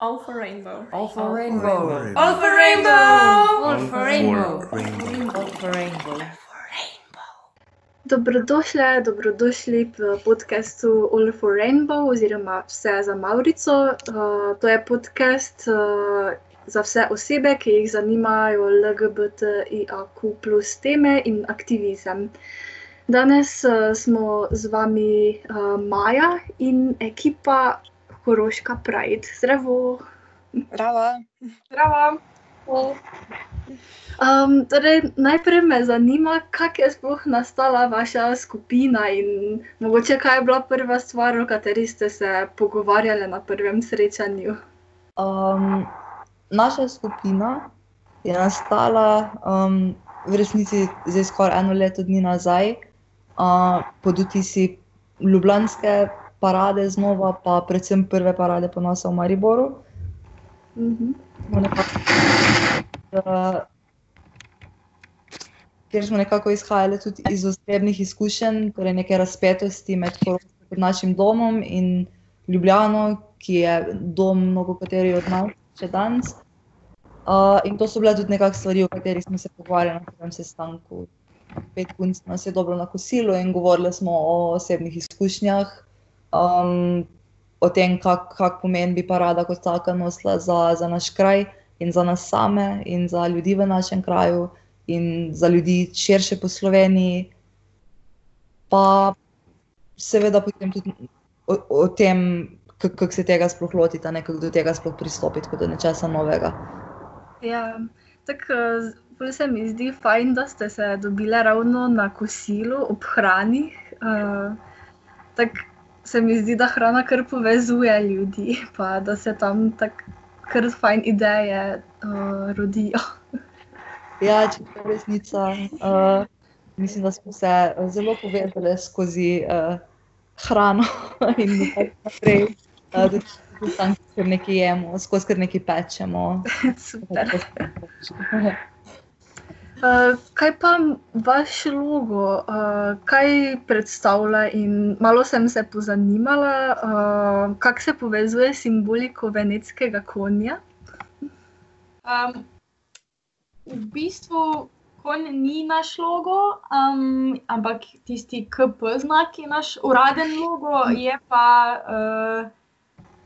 All for rainbow. All for rainbow. All for rainbow. All for rainbow. rainbow. All for rainbow. Dobrodošli, dobrodošli v podkastu All for Rainbow oziroma Vse za Maurico. Uh, to je podcast uh, za vse osebe, ki jih zanimajo LGBTIQ plus teme in aktivizem. Danes uh, smo z vami uh, Maja in ekipa Koroška Pride. Zdravo! Bravo. Zdravo! Um, torej, najprej me zanima, kako je sploh nastala vaša skupina in mogoče kaj je bila prva stvar, o kateri ste se pogovarjali na prvem srečanju. Um, naša skupina je nastala um, v resnici zdaj skoraj eno leto dni nazaj, uh, pod vtisi Ljubljanske parade znova, pa predvsem prve parade ponosa v Mariboru. Mhm. uh, ker smo nekako izhajali tudi iz osebnih izkušenj, torej neke razpetosti med našim domom in Ljubljano, ki je dom mnogo kateri od nas še danes. Uh, in to so bile tudi nekakšne stvari, o katerih smo se pogovarjali na prvem sestanku. Pet punc nas je dobro na kosilu in govorili smo o osebnih izkušnjah, um, o tem, kak, kak pomen bi parada kot taka nosila za, za naš kraj in za nas same in za ljudi v našem kraju in za ljudi širše po Sloveniji. Pa seveda potem tudi o, o tem, kako kak se tega sploh lotiti, kako do tega sploh pristopiti, kot do nečesa novega. Ja, tako bolj se mi zdi fajn, da ste se dobili ravno na kosilu ob hrani. Uh, tako se mi zdi, da hrana kar povezuje ljudi, pa da se tam tako kar fajn ideje uh, rodijo. Ja, če je resnica. Uh, mislim, da smo se zelo povezali skozi uh, hrano in tako naprej. Uh, tudi tam, kjer nekaj jemo, skozi kar nekaj pečemo. Super. Uh, kaj pa vaš logo, uh, kaj predstavlja? Malo sem se pozanimala, uh, kako se povezuje s simboliko venetskega konja. Um, v bistvu konj ni naš logo, um, ampak tisti KP znak je naš uraden logo, je pa uh,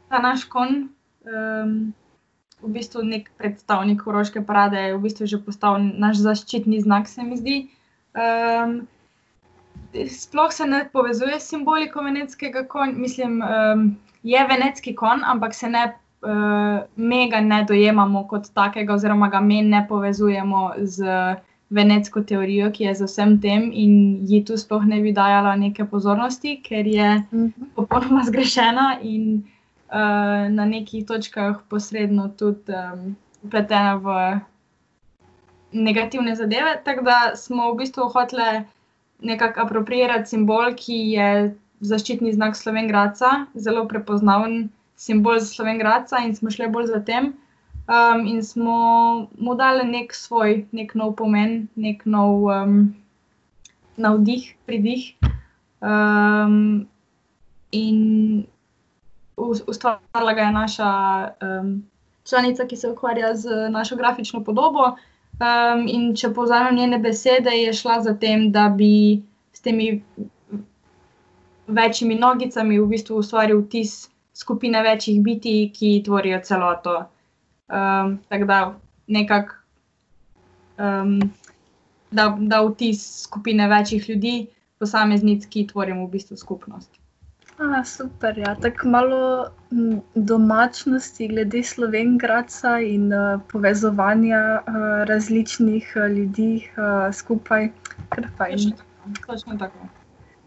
ta naš konj. Um, v bistvu nek predstavnik Koroške parade je v bistvu že postal naš zaščitni znak, se mi zdi. Um, sploh se ne povezuje s simboliko venetskega konja, mislim, um, je venetski konj, ampak se ne. Uh, mega ne dojemamo kot takega, oziroma ga mi ne povezujemo z venetsko teorijo, ki je za vsem tem in ji tu sploh ne bi dajala neke pozornosti, ker je popolnoma zgrešena in uh, na nekih točkah posredno tudi um, upletena v negativne zadeve. Tako da smo v bistvu hoteli nekako apropriirati simbol, ki je zaščitni znak Slovengraca, zelo prepoznaven simbol za Slovengraca in smo šli bolj za tem. Um, in smo mu dali nek svoj, nek nov pomen, nek nov um, navdih, pridih. Um, in ustvarila ga je naša um, članica, ki se ukvarja z našo grafično podobo. Um, in če povzamem njene besede, je šla za tem, da bi s temi večjimi nogicami v bistvu ustvaril vtis skupine večjih biti, ki tvorijo celoto. Um, tako da nekako um, da, da vtis skupine večjih ljudi, posameznic, ki tvorimo v bistvu skupnost. A, super, ja. tako malo domačnosti glede Slovengraca in uh, povezovanja uh, različnih uh, ljudi uh, skupaj, kar fajn. Točno tako.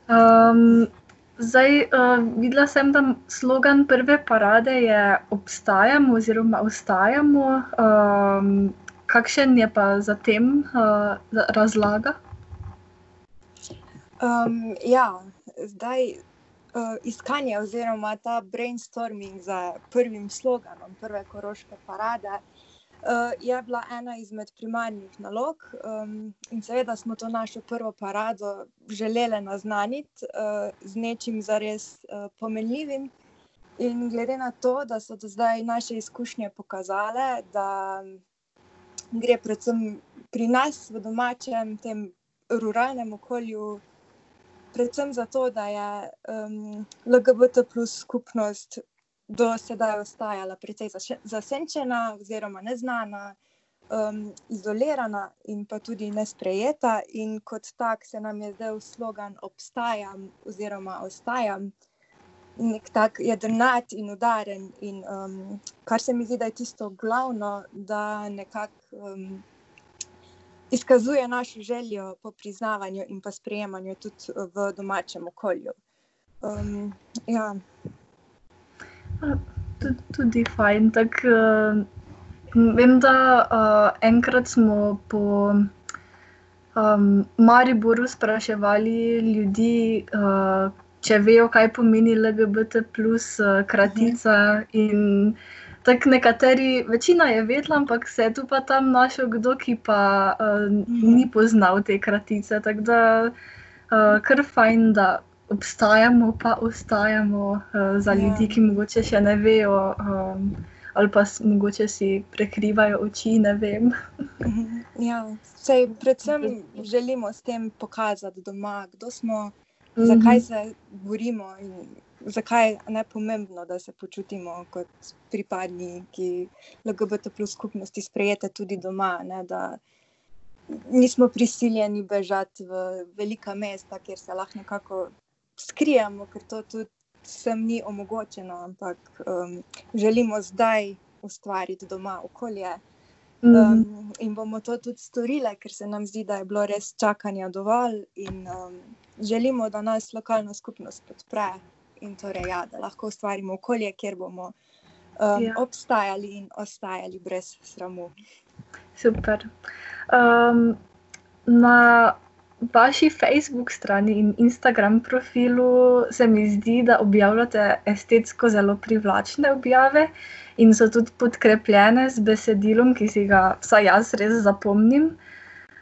Um, zdaj, uh, videla sem, da slogan prve parade je obstajamo oziroma ostajamo. Um, kakšen je pa za tem uh, razlaga? Um, ja, zdaj uh, iskanje oziroma ta brainstorming za prvim sloganom prve koroške parade uh, je bila ena izmed primarnih nalog. Um, in seveda smo to našo prvo parado želeli naznaniti uh, z nečim zares uh, pomenljivim. In glede na to, da so do zdaj naše izkušnje pokazale, da gre predvsem pri nas v domačem, tem ruralnem okolju, predvsem zato, da je um, LGBT plus skupnost do sedaj ostajala precej zasenčena oziroma neznana, um, izolirana in pa tudi nesprejeta. In kot tak se nam je zdaj slogan obstajam oziroma ostajam. Nek tak jedrnat in udaren, in um, kar se mi zdi, da je tisto glavno, da nekako um, izkazuje našo željo po priznavanju in pa sprejemanju tudi v domačem okolju. Um, ja. Tudi, tudi fajn. Tak, uh, vem, da uh, enkrat smo po um, Mariboru spraševali ljudi, uh, če vejo, kaj pomeni LGBT, plus uh, kratica. Mhm. Tako nekateri, večina je vedela, ampak se je tu pa tam našel kdo, ki pa uh, ni poznal te kratice. Tako da uh, kar fajn, da obstajamo, pa ostajamo uh, za ja. ljudi, ki morda še ne vejo, um, ali pa morda si prekrivajo oči. ja, sej, predvsem želimo s tem pokazati doma, kdo smo, mhm. zakaj se borimo. In, zakaj je najpomembno, da se počutimo kot pripadniki LGBT plus skupnosti, sprejete tudi doma, ne, da nismo prisiljeni bežati v velika mesta, kjer se lahko nekako skrijemo, ker to tudi sem ni omogočeno, ampak um, želimo zdaj ustvariti doma okolje. Mhm. Um, in bomo to tudi storili, ker se nam zdi, da je bilo res čakanja dovolj, in um, želimo, da nas lokalna skupnost podpre in torej, ja, da lahko ustvarimo okolje, kjer bomo um, ja. obstajali in ostajali brez sramu. Super. Um, na vaši Facebook strani in Instagram profilu se mi zdi, da objavljate estetsko zelo privlačne objave in so tudi podkrepljene z besedilom, ki si ga vsaj jaz res zapomnim.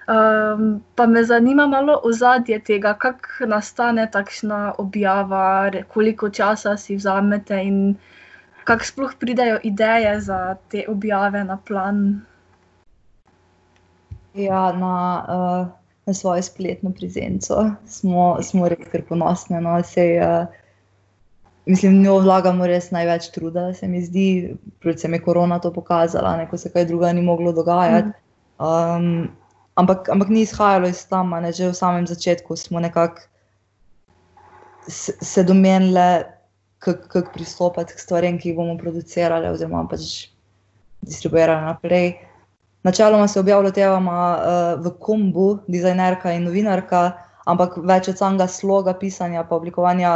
Um, pa me zanima malo ozadje tega, kako nastane takšna objava, koliko časa si vzamete in kako sploh pridejo ideje za te objave na plan. Ja, na, uh, na svojo spletno prezenco smo, smo res kar ponosni. No, sej, uh, mislim, da vlagamo res največ truda, se mi zdi, predvsem je korona to pokazala, ko se kaj druga ni moglo dogajati. Um, ampak, ampak ni izhajalo iz tam, ne, že v samem začetku smo nekako se domenili, kako pristopiti k stvarem, ki jih bomo producirali, oziroma pač distribuirali naprej. Načeloma se objavljamo uh, v kombu, dizajnerka in novinarka, ampak več od samega sloga pisanja, pa oblikovanja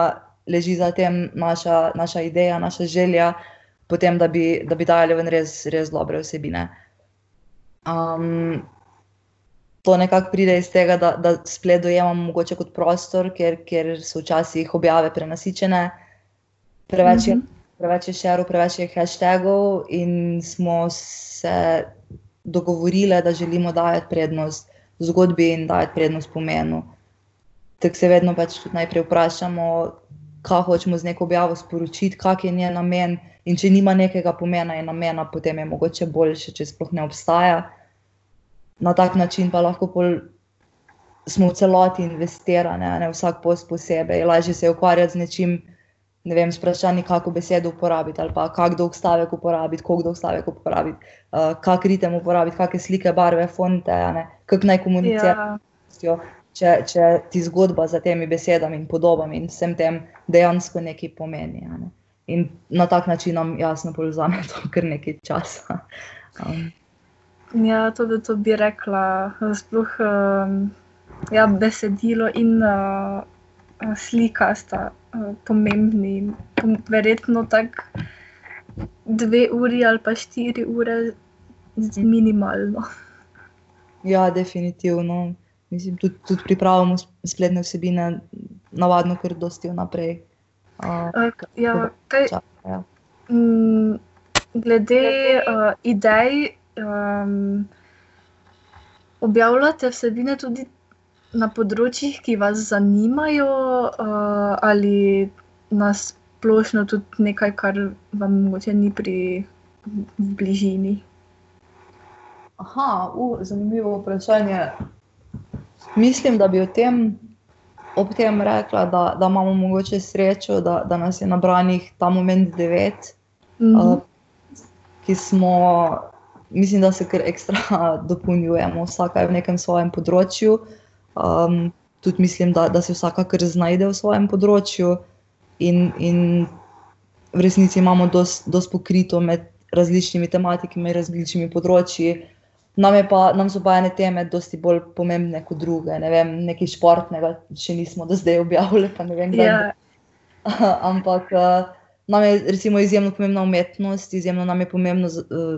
leži za tem naša, naša ideja, naša želja, potem, da bi, da bi dali ven res, res dobre vsebine. Um, to nekako pride iz tega, da, da splet dojemamo mogoče kot prostor, ker, ker so včasih objave prenasičene, preveč je, mm -hmm. preveč je šerov, preveč je hashtagov in smo se dogovorili, da želimo dajati prednost zgodbi in dajati prednost pomenu. Tako se vedno pač najprej vprašamo, kaj hočemo z neko objavo sporočiti, kak je njen namen. In če nima nekega pomena in namena, potem je mogoče boljše, če sploh ne obstaja na tak način pa lahko smo v celoti investirani, ne vsak post posebej. Lažje se je ukvarjati z nečim, ne vem, sprašati, kako besedo uporabiti ali pa kak dolg stavek uporabiti, koliko dolg stavek uporabiti, uh, kak ritem uporabiti, kakšne slike, barve, fonte, kako naj komunicirajo. Ja. Če, če ti zgodba za temi besedami in podobami in vsem tem dejansko nekaj pomeni. Ne? In na tak način nam jasno povzame to kar nekaj časa. Um. Ja, tudi to bi rekla. Sploh um, ja, besedilo in uh, slika sta uh, pomembni. Verjetno tako dve uri ali pa štiri ure, minimalno. Ja, definitivno. Mislim, tudi, tudi pripravljamo spletne vsebine, navadno, ker dosti vnaprej. Uh, ja, kaj, ja. Mm, glede uh, idej um, objavljate vsebine tudi na področjih, ki vas zanimajo, uh, ali nas splošno tudi nekaj, kar vam mogoče ni pri bližini? Aha, uh, zanimivo vprašanje. Mislim, da bi o tem, ob tem rekla, da, da imamo mogoče srečo, da, da nas je nabranih ta moment devet, Mhm. uh, ki smo, mislim, da se kar ekstra dopolnjujemo, vsaka je v nekem svojem področju. Um, tudi mislim, da, da se vsaka kar znajde v svojem področju, in, in v resnici imamo dosti pokrito med različnimi tematikami, različnimi področji. Nam, pa, nam so pa ene teme dosti bolj pomembne kot druge. Ne vem, nekaj športnega še nismo do zdaj objavili, pa ne vem, kdaj Ja, bo. Ampak uh, nam je recimo izjemno pomembna umetnost, izjemno nam je pomembno uh,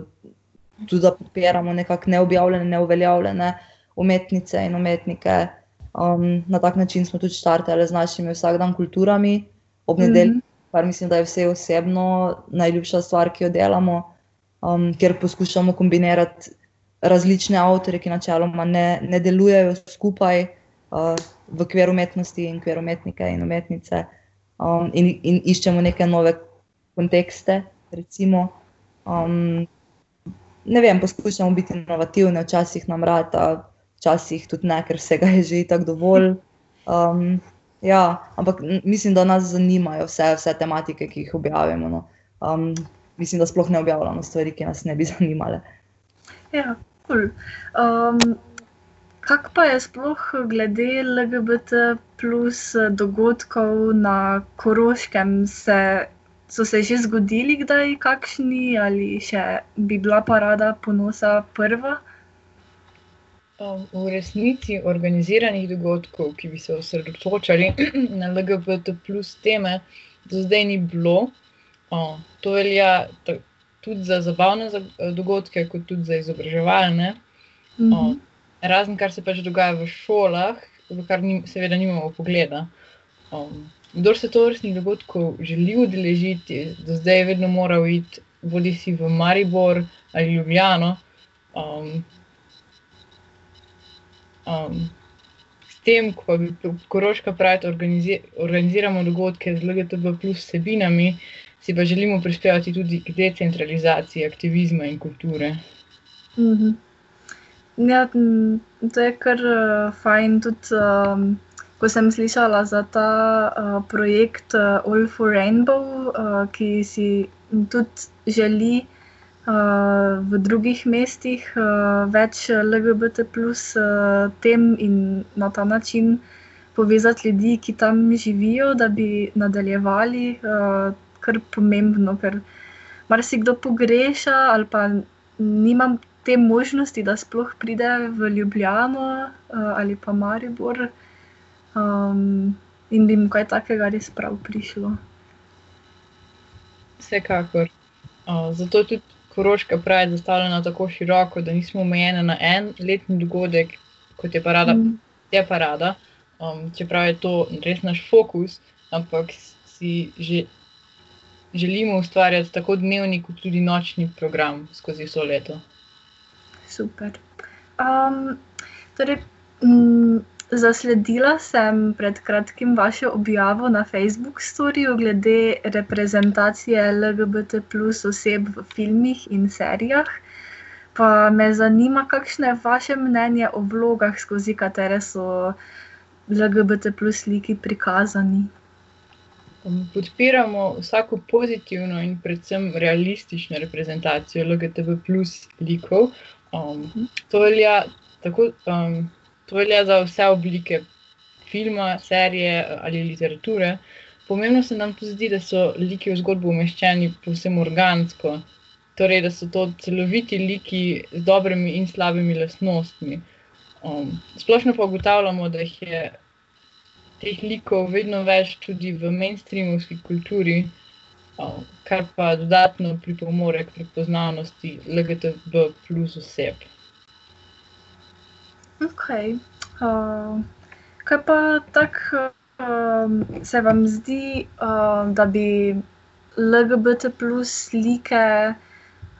tudi, da podpiramo nekako neobjavljene, neuveljavljene umetnice in umetnike. Um, na tak način smo tudi štartali z našimi vsakdan kulturami ob nedelji, Mhm. kar mislim, da je vse osebno najljubša stvar, ki jo delamo, um, ker poskušamo kombinirati različne avtorje, ki načeloma ne, ne delujejo skupaj uh, v okviru umetnosti in okviru umetnike in umetnice, um, in, in iščemo neke nove kontekste. Recimo. Um, ne vem, poskušamo biti inovativni, včasih nam rata, včasih tudi ne, ker vsega je že tako dovolj. Um, ja, ampak mislim, da nas zanimajo vse, vse tematike, ki jih objavimo. No. Um, mislim, da sploh ne objavljamo stvari, ki nas ne bi zanimale. Ja, cool. um, kak pa je sploh glede LGBT plus dogodkov na Koroškem? Se, so se že zgodili kdaj kakšni ali še bi bila parada ponosa prva? V resnici organiziranih dogodkov, ki bi se osredotočali na LGBT plus teme, do zdaj ni bilo. Uh, to velja tudi za zabavne za- dogodke, kot tudi za izobraževalne. Mhm. Razen kar se pač dogaja v šolah, v kar ni, seveda nimamo pogleda. Um, kdor se to vrstnih dogodkov želi udeležiti, do zdaj je vedno moral iti bodi si v Maribor ali Ljubljano. Um, um, s tem, ko bi Koroška pravi, organizi, organiziramo dogodke z LGTB plus vsebinami, si pa želimo prispevati tudi k decentralizaciji aktivizma in kulture. Mhm. Ja, m, to je kar uh, fajn. Tudi, um, ko sem slišala za ta uh, projekt uh, All for Rainbow, uh, ki si tudi želi uh, v drugih mestih uh, več LGBT plus uh, tem in na ta način povezati ljudi, ki tam živijo, da bi nadaljevali, uh, kar pomembno, ker marsikdo pogreša ali pa nimam te možnosti, da sploh pride v Ljubljano uh, ali pa Maribor um, in bi mu kaj takega res prav prišlo. Vsekakor. Uh, zato tudi Koroška pravi, je zastavljena tako široko, da nismo omejeni na en letni dogodek, kot je parada, Mm. je parada. Um, čeprav je to res naš fokus, ampak si že, želimo ustvarjati tako dnevni, kot tudi nočni program skozi vso leto. Super. Um, torej, m, zasledila sem pred kratkim vašo objavo na Facebook storju glede reprezentacije LGBT plus oseb v filmih in serijah. Pa me zanima, kakšno je vaše mnenje o vlogah, skozi katere so LGBT plus liki prikazani. Podpiramo vsako pozitivno in predvsem realistično reprezentacijo LGTB plus likov. Um, to, velja tako, um, to velja za vse oblike filma, serije ali literature. Pomembno se nam tudi zdi, da so liki v zgodbo umeščeni povsem organsko, torej da so to celoviti liki z dobrimi in slabimi lastnostmi. Um, splošno pa ugotavljamo, da jih je teh likov vedno več tudi v mainstreamovski kulturi, um, kar pa dodatno pripomore k prepoznavnosti LGTB plus oseb. Ok. Uh, kaj pa tako um, se vam zdi, um, da bi LGBT plus slike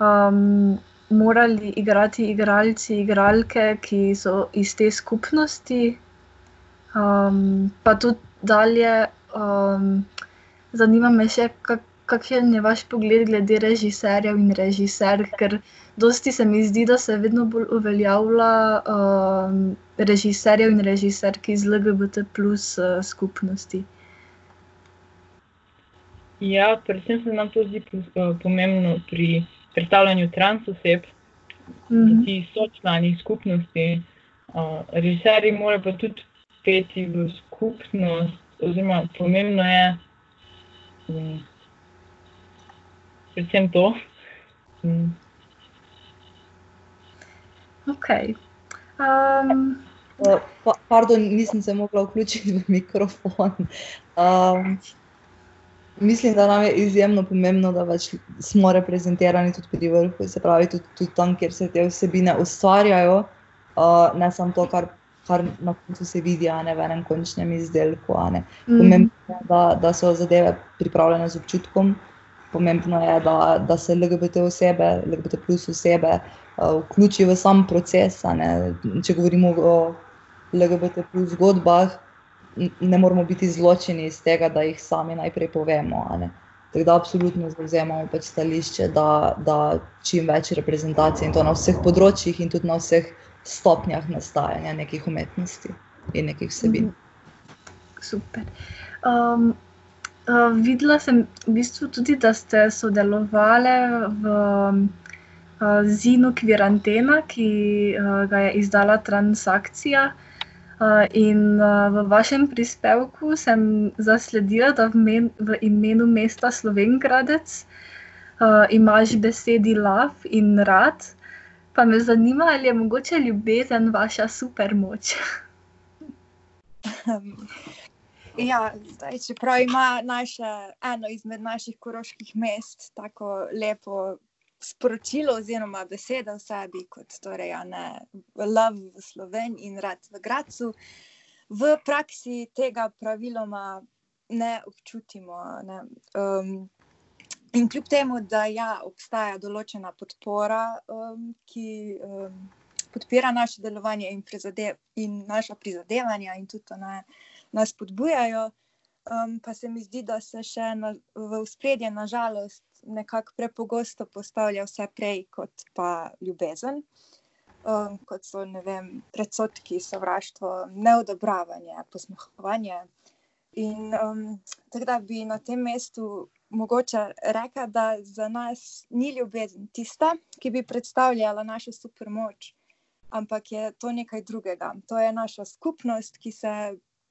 um, morali igrati igralci, igralke, ki so iz te skupnosti, um, pa tudi dalje. Um, zanima me še, kak, kakšen je vaš pogled glede režiserjev in režiserk, ker dosti se mi zdi, da se vedno bolj uveljavlja um, režiserjev in režiserk iz LGBT plus uh, skupnosti. Ja, predvsem se nam to zdi po- pomembno pri predstavljanju trans oseb, Mhm. ki so člani skupnosti. Uh, režiserji morajo pa tudi peti v skupnost, oziroma pomembno je um, predvsem to. Um, Okay. Um, Uh, pa, pardon, nisem se mogla vključiti v mikrofon. Um, mislim, da nam je izjemno pomembno, da pač smo reprezentirani tudi pri vrhu, se pravi, tudi, tudi tam, kjer se te vsebine ustvarjajo, uh, ne samo to, kar, kar na koncu se vidi, a ne v enem končnem izdelku. a ne. Pomembno je, da, da so zadeve pripravljene z občutkom. Pomembno je, da, da se LGBT osebe, LGBT plus osebe uh, vključi v sam proces. Če govorimo o LGBT plus zgodbah, ne moramo biti zločeni iz tega, da jih sami najprej povemo. Tako da absolutno zavzemamo pač stališče, da, da čim več reprezentacije in to na vseh področjih in tudi na vseh stopnjah nastajanja nekih umetnosti in nekih vsebin. Super. Um, videla sem v bistvu tudi, da ste sodelovali v uh, Zinu Kvirantena, ki uh, ga je izdala Transakcija. Uh, in uh, v vašem prispevku sem zasledila, da v, men, v imenu mesta Slovengradec uh, imaš besedi love in rad. Pa me zanima, ali je mogoče ljubezen vaša supermoč. Ja, zdaj, čeprav ima naše, eno izmed naših koroških mest tako lepo sporočilo oziroma besede v sebi, kot torej, ne, love v Sloveniji in rad v Gracu, v praksi tega praviloma ne občutimo. Ne. Um, in kljub temu, da ja, obstaja določena podpora, um, ki um, podpira naše delovanje in, prizade, in naša prizadevanja, in tudi ne, nas podbujajo, um, pa se mi zdi, da se še na, v spredje, nažalost, nekako prepogosto postavlja vse prej kot pa ljubezen. Um, kot so vem, predsotki, sovraštvo, neodobravanje, posmehovanje. In um, tako da bi na tem mestu mogoče rekla, da za nas ni ljubezen tista, ki bi predstavljala našo supermoč, ampak je to nekaj drugega. To je naša skupnost, ki se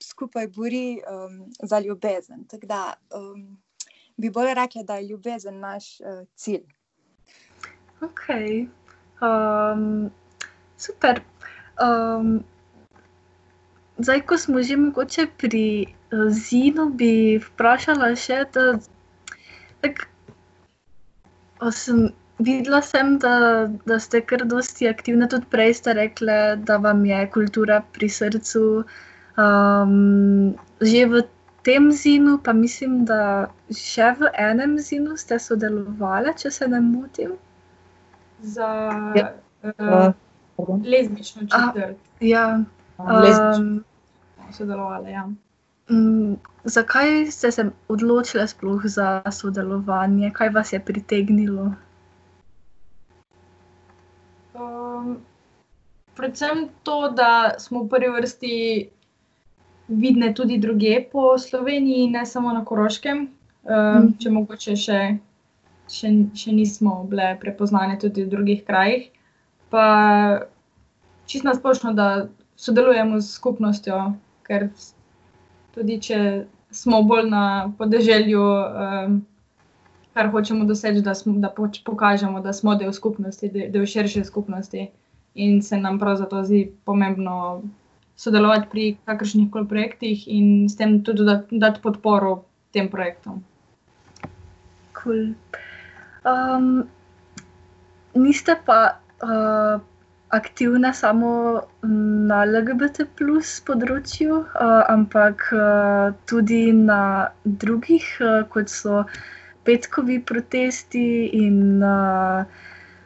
skupaj bori um, za ljubezen. Tako da um, bi bolj rekla, da je ljubezen naš uh, cilj. Ok. Um, super. Um, zdaj, ko smo že mogoče pri uh, Zinu, bi vprašala še, da tak, sem, videla sem, da, da ste kar dosti aktivne, tudi prej ste rekli, da vam je kultura pri srcu. Um, že v tem zinu, pa mislim, da še v enem zinu ste sodelovali, če se ne motim. Ja. Za Uh, uh, pardon. lezbično četrt. Ja, Lezbično. um, sodelovali. Ja. Um, zakaj ste se odločili sploh za sodelovanje? Kaj vas je pritegnilo? Um, predvsem to, da smo v prvi vrsti vidne tudi druge po Sloveniji, ne samo na Koroškem, um, Mhm. če mogoče še, še, še nismo bile prepoznane tudi v drugih krajih. Pa čisto na splošno, da sodelujemo s skupnostjo, ker tudi če smo bolj na podeželju, um, kar hočemo doseči, da, smo, da pokažemo, da smo del skupnosti, del, del širše skupnosti. In se nam prav zato zdi pomembno sodelovati pri kakršnih koli projektih in s tem tudi dati, dati podporo tem projektom. Cool. Um, niste pa uh, aktivne samo na LGBT plus področju, uh, ampak uh, tudi na drugih, uh, kot so petkovi protesti in uh,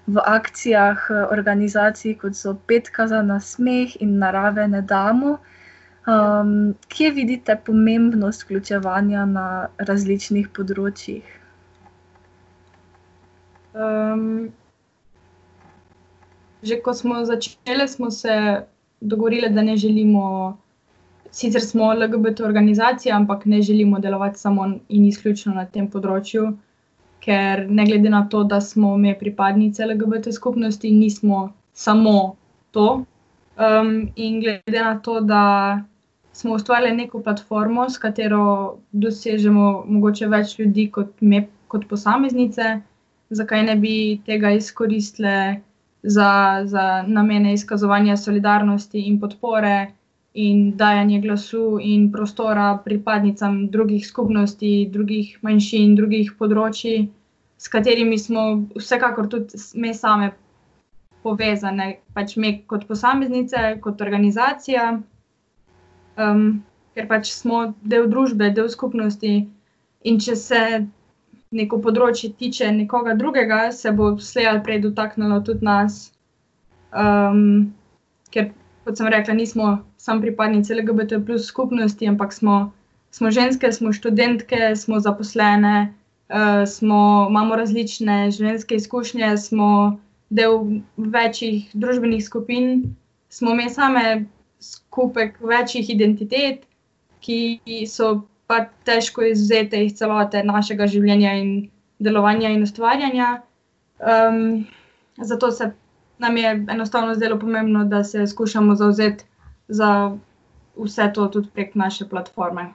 v akcijah uh, organizacij, kot so Petka za nasmeh in narave ne damo. Um, kje vidite pomembnost vključevanja na različnih področjih? Um, že ko smo začeli, smo se dogovorili, da ne želimo, sicer smo LGBT organizacija, ampak ne želimo delovati samo in izključno na tem področju, ker ne glede na to, da smo mi pripadnice LGBT skupnosti, nismo samo to. Um, in glede na to, da smo ustvarili neko platformo, s katero dosežemo mogoče več ljudi kot me, kot posameznice, zakaj ne bi tega izkoristili za, za namene izkazovanja solidarnosti in podpore in dajanje glasu in prostora pripadnicam drugih skupnosti, drugih manjšin, drugih področji, s katerimi smo vsekakor tudi mi same povezane, pač mi kot posameznice, kot organizacija um, ker pač smo del družbe, del skupnosti. In če se neko področje tiče nekoga drugega, se bo slej ali prej dotaknilo tudi nas. Um, ker, kot sem rekla, nismo samo pripadnice LGBT plus skupnosti, ampak smo, smo ženske, smo študentke, smo zaposlene, uh, smo, imamo različne življenjske izkušnje, smo del večjih družbenih skupin, smo mi same skupek večjih identitet, ki so pa težko izvzete iz celote našega življenja in delovanja in ustvarjanja. Um, zato se nam je enostavno zdelo pomembno, da se skušamo zauzeti za vse to tudi prek naše platforme.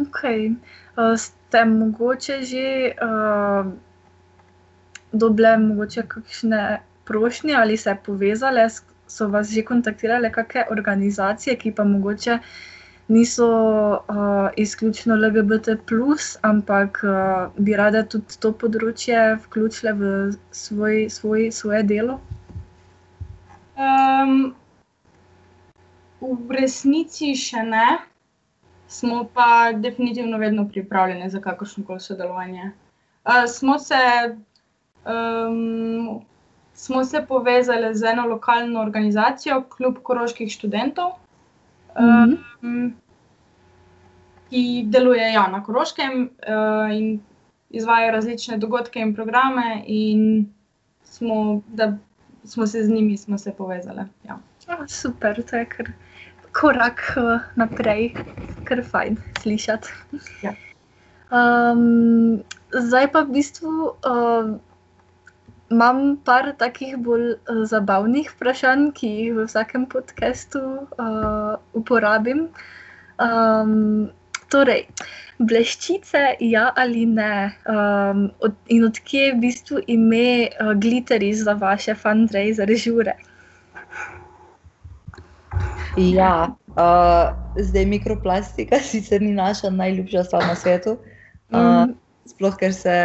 Ok. Uh, ste mogoče že uh, dobili kakšne prošnje ali se povezali s so vas že kontaktirale kakšne organizacije, ki pa mogoče niso uh, izključno LGBT, ampak uh, bi rade tudi to področje vključile v svoj, svoj, svoje delo? Um, v resnici še ne, smo pa definitivno vedno pripravljeni za kakršno koli sodelovanje. Uh, smo se um, smo se povezali z eno lokalno organizacijo, Klub Koroških študentov, -hmm. um, ki deluje ja, na Koroškem uh, in izvaja različne dogodke in programe. In smo, da smo se z njimi se povezali. Ja. Oh, super, to je kar korak uh, naprej, kar fajn slišati. Ja. Um, zdaj pa v bistvu. Uh, imam par takih bolj uh, zabavnih vprašanj, ki jih v vsakem podkastu uh, uporabim. Um, torej, bleščice, ja ali ne, um, od, in odkje je v bistvu ime uh, Glitteri za vaše fundraiser žure? Ja, uh, zdaj mikroplastika sicer ni naša najljubša stvar na svetu. Uh, mm sploh ker se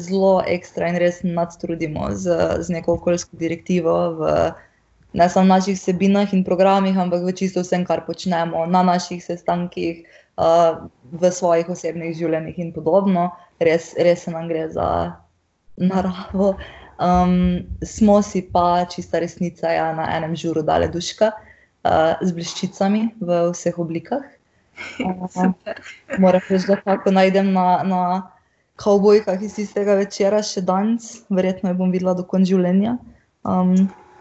zelo ekstra in res nadstrudimo z, z neko okoljsko direktivo, v, ne samo v naših sebinah in programih, ampak v čisto vsem, kar počnemo na naših sestankih, uh, v svojih osebnih življenjih in podobno. Res, res se nam gre za naravo. Um, smo si pa čista resnica ja, na enem žuru dale duška uh, z bliščicami v vseh oblikah. Uh, Moram reči, da tako najdem na. na kavbojkah iz tistega večera še danes, verjetno jo bom videla do konca življenja. Um,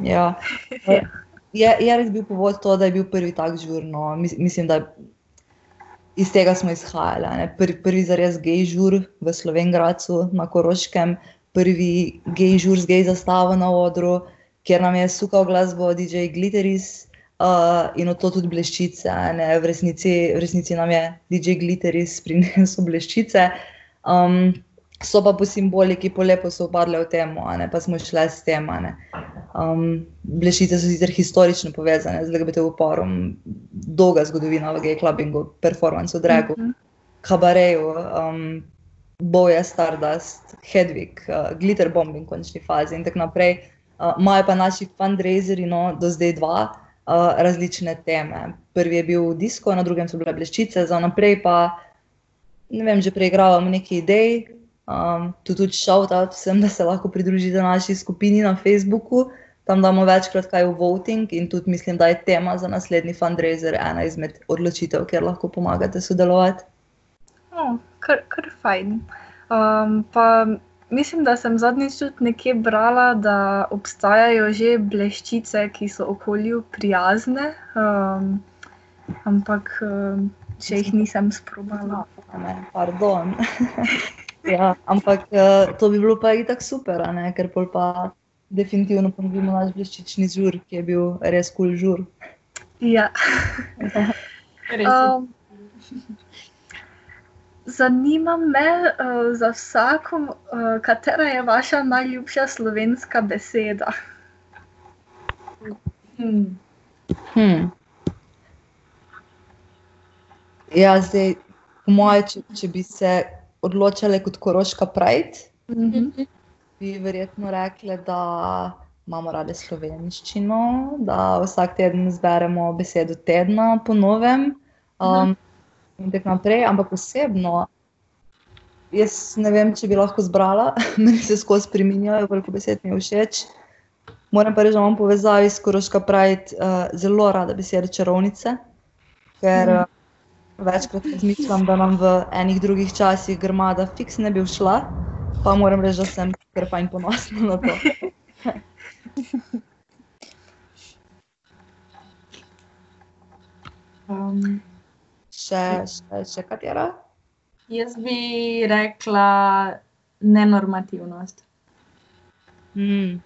ja. je, je res bil povod to, da je bil prvi tak žur. No. Mislim, da iz tega smo izhajali. Prvi, prvi za res gej žur v Slovengracu na Koroškem, prvi gej žur z gej zastavo na odru, kjer nam je sukal glasbo DJ Glitteris. Uh, in od to tudi bleščice. V resnici, v resnici nam je DJ Glitteris prinesel bleščice. Uh, Um, so pa po simboliki, po lepo so upadle v tem, pa smo šli s tem. Um, Blešice so sicer historično povezane z LGBT uporom, dolga zgodovina v gay clubbingu, performance v Dragu, mm -hmm. kabareju, um, boje Stardust, Hedvig, uh, glitter bombing v končni fazi in tako naprej. Imajo uh, pa naši fundraiseri, no, do zdaj dva, uh, različne teme. Prvi je bil disko, na drugem so bile bleščice, za naprej pa ne vem, že preigravamo nekaj idej. Um, tu tudi shout out vsem, da se lahko pridružite naši skupini na Facebooku, tam damo večkrat kaj v voting in tudi mislim, da je tema za naslednji fundraiser ena izmed odločitev, kjer lahko pomagate sodelovati. Oh, kar, kar fajn. Um, pa mislim, da sem zadnjič tudi nekje brala, da obstajajo že bleščice, ki so okolju prijazne, um, ampak um, še jih nisem sprobala. Ne, pardon. ja, ampak uh, to bi bilo pa itak super, a ne? ker pol pa definitivno ponudimo naš bleščični žur, ki je bil res kul cool žur. Ja. Um, zanima me uh, za vsako, uh, katera je vaša najljubša slovenska beseda. Hmm. Hmm. Ja, zdaj, po moje, če, če bi se odločile kot koroška prajt, Mhm. bi verjetno rekli, da imamo rade slovenščino, da vsak teden zberemo besedo tedna po novem. Um, in tako naprej, ampak osebno, jaz ne vem, če bi lahko zbrala, meni se skozi spreminjajo, veliko besed mi je všeč. Moram pa reči, da imam povezavi s Koroška Pride uh, zelo rada besedo čarovnice, ker uh, večkrat razmišljam, da nam v enih drugih časih grmada fiks ne bi všla, pa moram reči, da sem kar fajn ponosna na to. Um, Še, še, še katera? Jaz bi rekla nenormativnost. Hmm.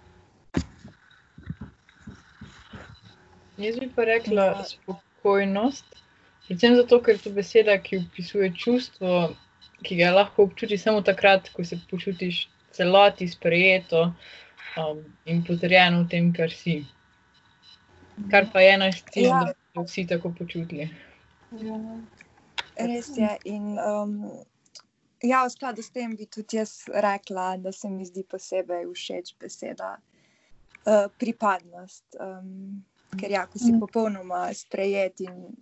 Jaz bi pa rekla spokojnost, predvsem zato, ker je to beseda, ki opisuje čustvo, ki ga lahko občutiš samo takrat, ko se počutiš celoti sprejeto um, in potrjeno v tem, kar si. Kar pa je naš cilj, Ja. da bi se vsi tako počutili. Res je. In, um, ja, v skladu s tem bi tudi jaz rekla, da se mi zdi posebej všeč beseda uh, pripadnost. Um, ker ja, ko si popolnoma sprejet in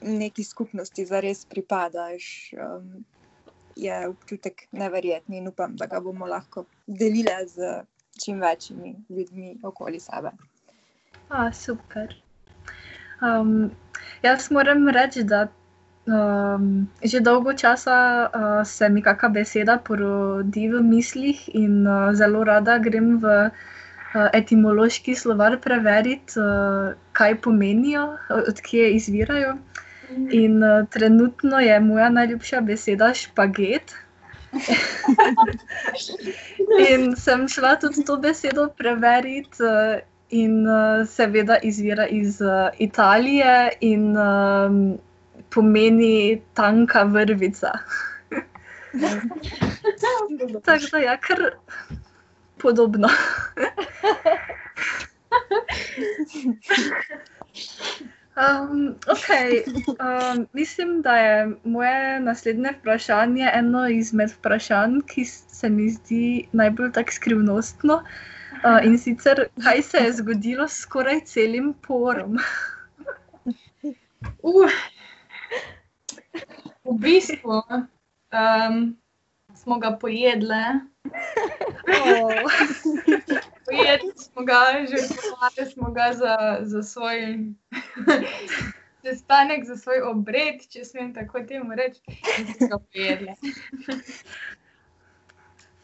neki skupnosti zares pripadaš, um, je občutek neverjetni in upam, da ga bomo lahko delile z čim večjimi ljudmi okoli sebe. A, super. Um, jaz moram reči, da um, že dolgo časa uh, se mi kakšna beseda porodi v mislih in uh, zelo rada grem v uh, etimološki slovar preveriti, uh, kaj pomenijo, odkje izvirajo. In uh, trenutno je moja najljubša beseda špaget. in sem šla tudi to besedo preveriti, uh, in uh, seveda izvira iz uh, Italije in um, pomeni tanka vrvica. Tako da je kar podobno. Um, okay. um, mislim, da je moje naslednje vprašanje eno izmed vprašanj, ki se mi zdi najbolj tako skrivnostno. Uh, in sicer, kaj se je zgodilo s skoraj celim porom? Uh. V bistvu um, smo ga pojedli. Oh. Pojedli smo ga, žrtvovali smo ga za, za svoj sestanek, za svoj obred, če smem tako temu reči. In smo ga pojedli.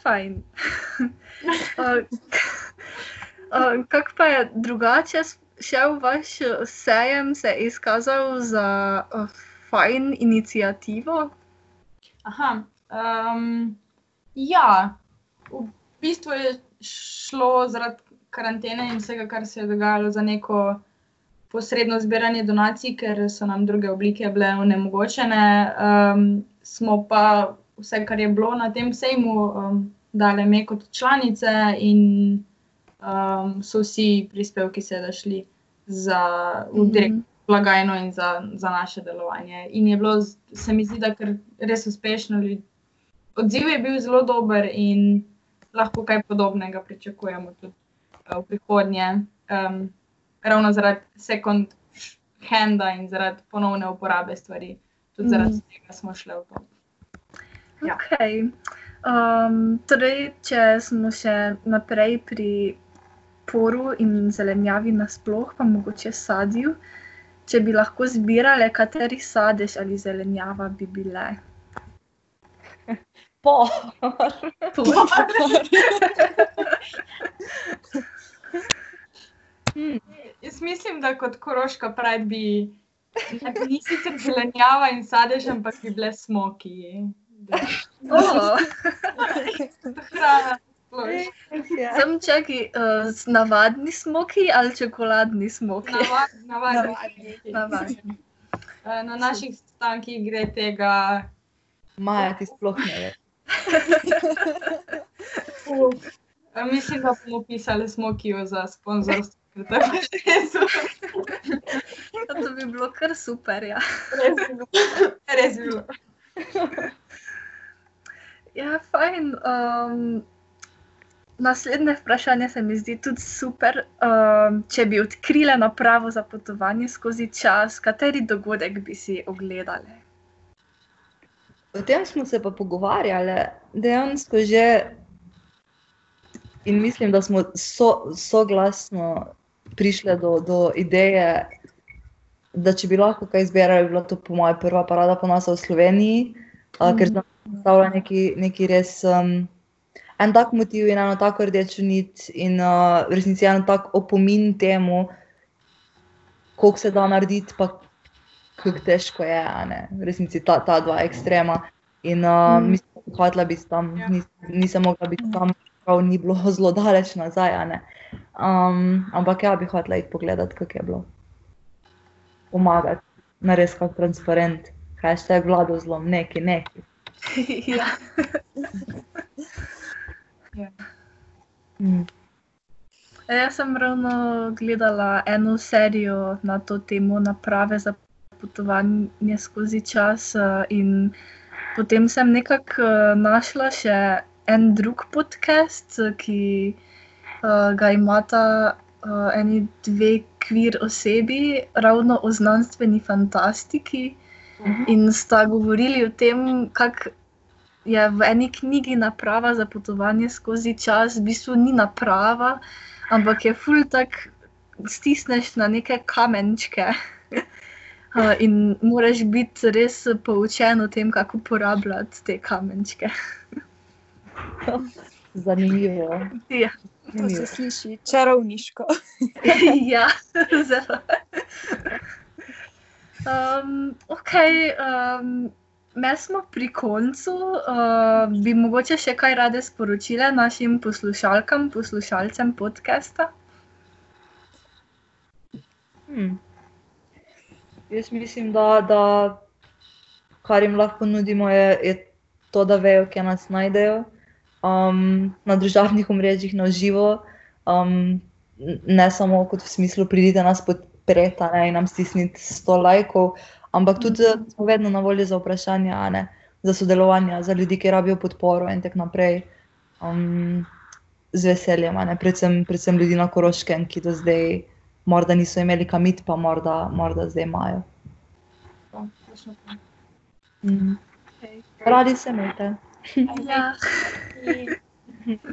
Fajn. Uh, uh, Kako pa je drugače šel vaš uh, sejem, se je izkazal za uh, fajn inicijativo? Aha, um, ja, v bistvu je šlo zaradi karantene in vsega, kar se je dogajalo, za neko posredno zbiranje donacij, ker so nam druge oblike bile onemogočene. Um, smo pa vse, kar je bilo na tem sejmu, um, dali me kot članice in um, so vsi prispevki seveda šli za v direkt blagajno in za, za naše delovanje. In je bilo, se mi zdi, da kar res uspešno. Odziv je bil zelo dober in lahko kaj podobnega pričakujemo tudi eh, v prihodnje. Um, ravno zaradi second handa in zaradi ponovne uporabe stvari. Tudi Mhm. zaradi tega smo šli v to. Ja. Okay. Um, torej, če smo še naprej pri podporu in zelenjavi nasploh, pa mogoče sadju. Če bi lahko zbirale, kateri sadež ali zelenjava bi bile. Po. Hmm. Jaz mislim, da kot koroška pravi, bi bi ni sicer zelenjava in sadež, ampak bi bile smoki. Oh. Hrana. sploh. Sem čakaj, uh, navadni smoki ali čokoladni smoki? Navad- Navadni. Navadni. Navadni. Eh, Na naših stankih gre tega. Maja, ti sploh ne veš. Mislim, da bomo pisali smokijo za sponzorstvo. ker to bi bilo kar super. Ja. res, bilo. res bilo. Ja, fajn. Um, naslednje vprašanje se mi zdi tudi super. Um, če bi odkrile napravo za potovanje skozi čas, kateri dogodek bi si ogledali? O tem smo se pa pogovarjali, dejansko že. In mislim, da smo so, soglasno prišli do, do ideje, da če bi lahko kaj izbirali, bi bila to po mojem prva parada ponosa v Sloveniji, uh, ker tam predstavlja neki, neki res um, en tak motiv in eno tako rdečo nit in uh, v resnici en tak opomin temu, koliko se da narediti, pa kako težko je, v resnici ta, ta dva ekstrema. In uh, Mm. mislim, da bi hotela biti tam, Ja. nis, nisem mogla biti tam, prav ni bilo zelo daleč nazaj. Um, ampak ja, bi hotela iti pogledat, kako je bilo. Pomagati, narediti kak transparent, hashtag vlado zlom, neki, neki. ja. Mm. E, Jaz sem ravno gledala eno serijo na to temo, naprave za potovanje skozi čas, in potem sem nekako eh, našla še en drug podcast, eh, ki eh, ga imata eh, eni dve kvir osebi, ravno o znanstveni fantastiki. In sta govorili o tem, kako je v eni knjigi naprava za potovanje skozi čas, v bistvu ni naprava, ampak je ful tak, stisneš na neke kamenčke. Uh, in moraš biti res poučen o tem, kako uporabljati te kamenčke. Zanimivo. ja, To se zanimivo. sliši čarovniško. ja, zelo. Um, ok, um, me smo pri koncu. Uh, bi mogoče še kaj rade sporočile našim poslušalkam, poslušalcem podcasta? Hmm. Jaz mislim, da, da kar jim lahko nudimo, je, je to, da vejo, kje nas najdejo. Um, na družabnih omrežjih, na živo, um, ne samo kot v smislu, pridite nas podpreti ne, in nam stisniti 100 lajkov, ampak tudi smo vedno na voljo za vprašanja, ne, za sodelovanje, za ljudi, ki rabijo podporo in tako naprej. Um, z veseljem, predvsem, predvsem ljudi na Koroškem, ki do zdaj morda niso imeli kam iti, pa morda, morda zdaj imajo. Mm. Radi se imate. Ja.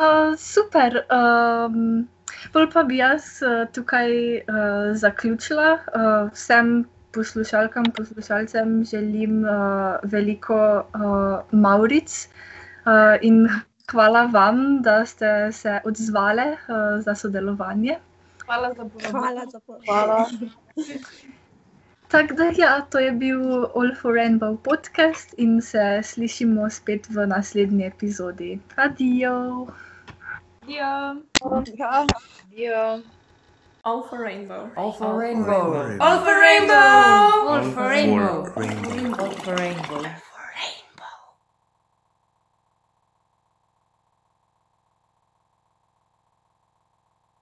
Uh, super. Um, Pol pa bi jaz uh, tukaj uh, zaključila. Uh, vsem poslušalkam, poslušalcem želim uh, veliko uh, Mauric uh, in hvala vam, da ste se odzvali uh, za sodelovanje. Hvala za povabilo. Hvala za povabilo. Tako da, ja, to je bil All for Rainbow podcast in se slišimo spet v naslednji epizodi. Adijo! Ja. Ja. Ja. All for rainbow. All for rainbow. All for rainbow. All for rainbow. rainbow. All for rainbow.